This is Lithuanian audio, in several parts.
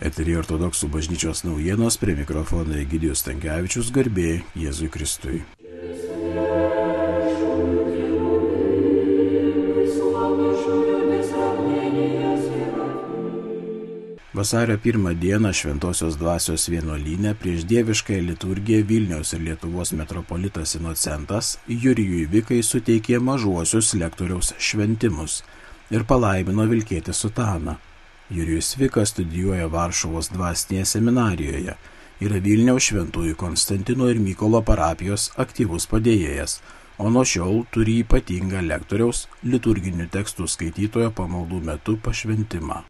Eterija ortodoksų bažnyčios naujienos prie mikrofono Egidijus Tankievičius garbė Jėzui Kristui. Vasario pirmą dieną Šventojios dvasios vienuolynė prieš dieviškąją liturgiją Vilniaus ir Lietuvos metropolitas inocentas Jurijui Vikai suteikė mažuosius lektoriaus šventimus ir palaimino vilkėti sutaną. Jurijus Vikas studijuoja Varšuvos dvasinėje seminarijoje, yra Vilniaus šventųjų Konstantino ir Mykolo parapijos aktyvus padėjėjas, o nuo šiol turi ypatingą lektoriaus liturginių tekstų skaitytojo pamaldų metu pašventimą.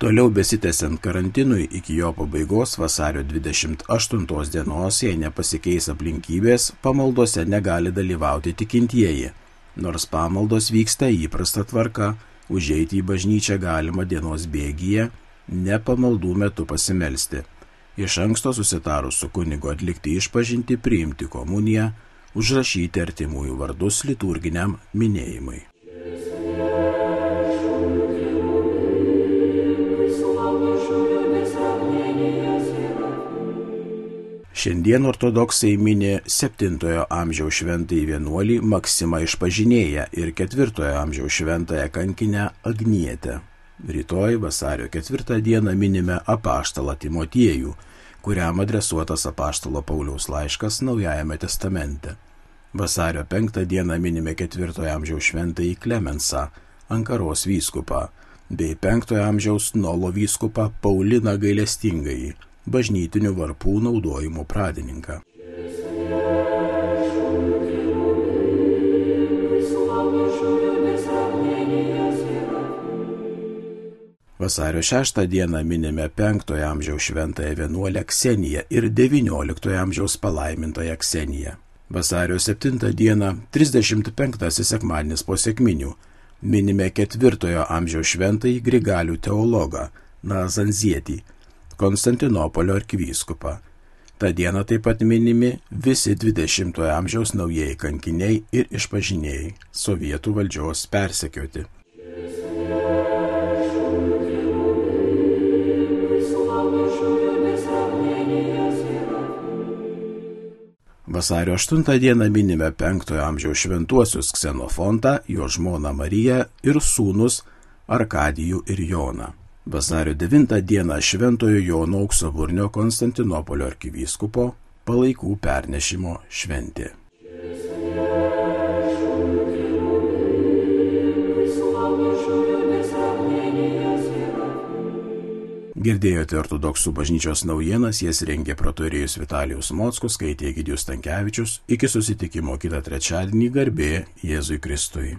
Toliau besitęsiant karantinui iki jo pabaigos vasario 28 dienos, jei nepasikeis aplinkybės, pamaldose negali dalyvauti tikintieji. Nors pamaldos vyksta įprasta tvarka, užeiti į bažnyčią galima dienos bėgyje, ne pamaldų metu pasimelsti. Iš anksto susitarus su kunigu atlikti išpažinti, priimti komuniją, užrašyti artimųjų vardus liturginiam minėjimui. Šiandien ortodoksai minė 7 amžiaus šventąjį vienuolį Maksimą išpažinėją ir 4 amžiaus šventąją kankinę Agnietę. Rytoj vasario 4 dieną minime apaštalą Timotiejų, kuriam adresuotas apaštalo Pauliaus laiškas Naujajame testamente. Vasario 5 dieną minime 4 amžiaus šventąjį Klemensą, Ankaros vyskupą, bei 5 amžiaus Nolo vyskupą Pauliną gailestingąjį bažnytinių varpų naudojimo pradininką. Vasario 6 dieną minime 5 amžiaus šventąją vienuolę Kseniją ir 19 amžiaus palaimintąją Kseniją. Vasario 7 dieną 35 sekmadienis po sėkminių minime 4 amžiaus šventąjį Grigalių teologą Nazanzietį Konstantinopolio arkivyskupą. Ta diena taip pat minimi visi 20-ojo amžiaus naujieji kankiniai ir išpažinėjai, sovietų valdžios persekioti. Vasario 8 dieną minime 5-ojo amžiaus šventuosius Ksenofontą, jo žmoną Mariją ir sūnus Arkadijų ir Joną. Vasario 9 dieną Šventojo Jono auksaburnio Konstantinopolio arkivyskupo palaikų pernešimo šventė. Girdėjote ortodoksų bažnyčios naujienas, jas rengė protorijus Vitalijus Mockus, skaitė Egidijus Tankievičius. Iki susitikimo kitą trečiadienį garbė Jėzui Kristui.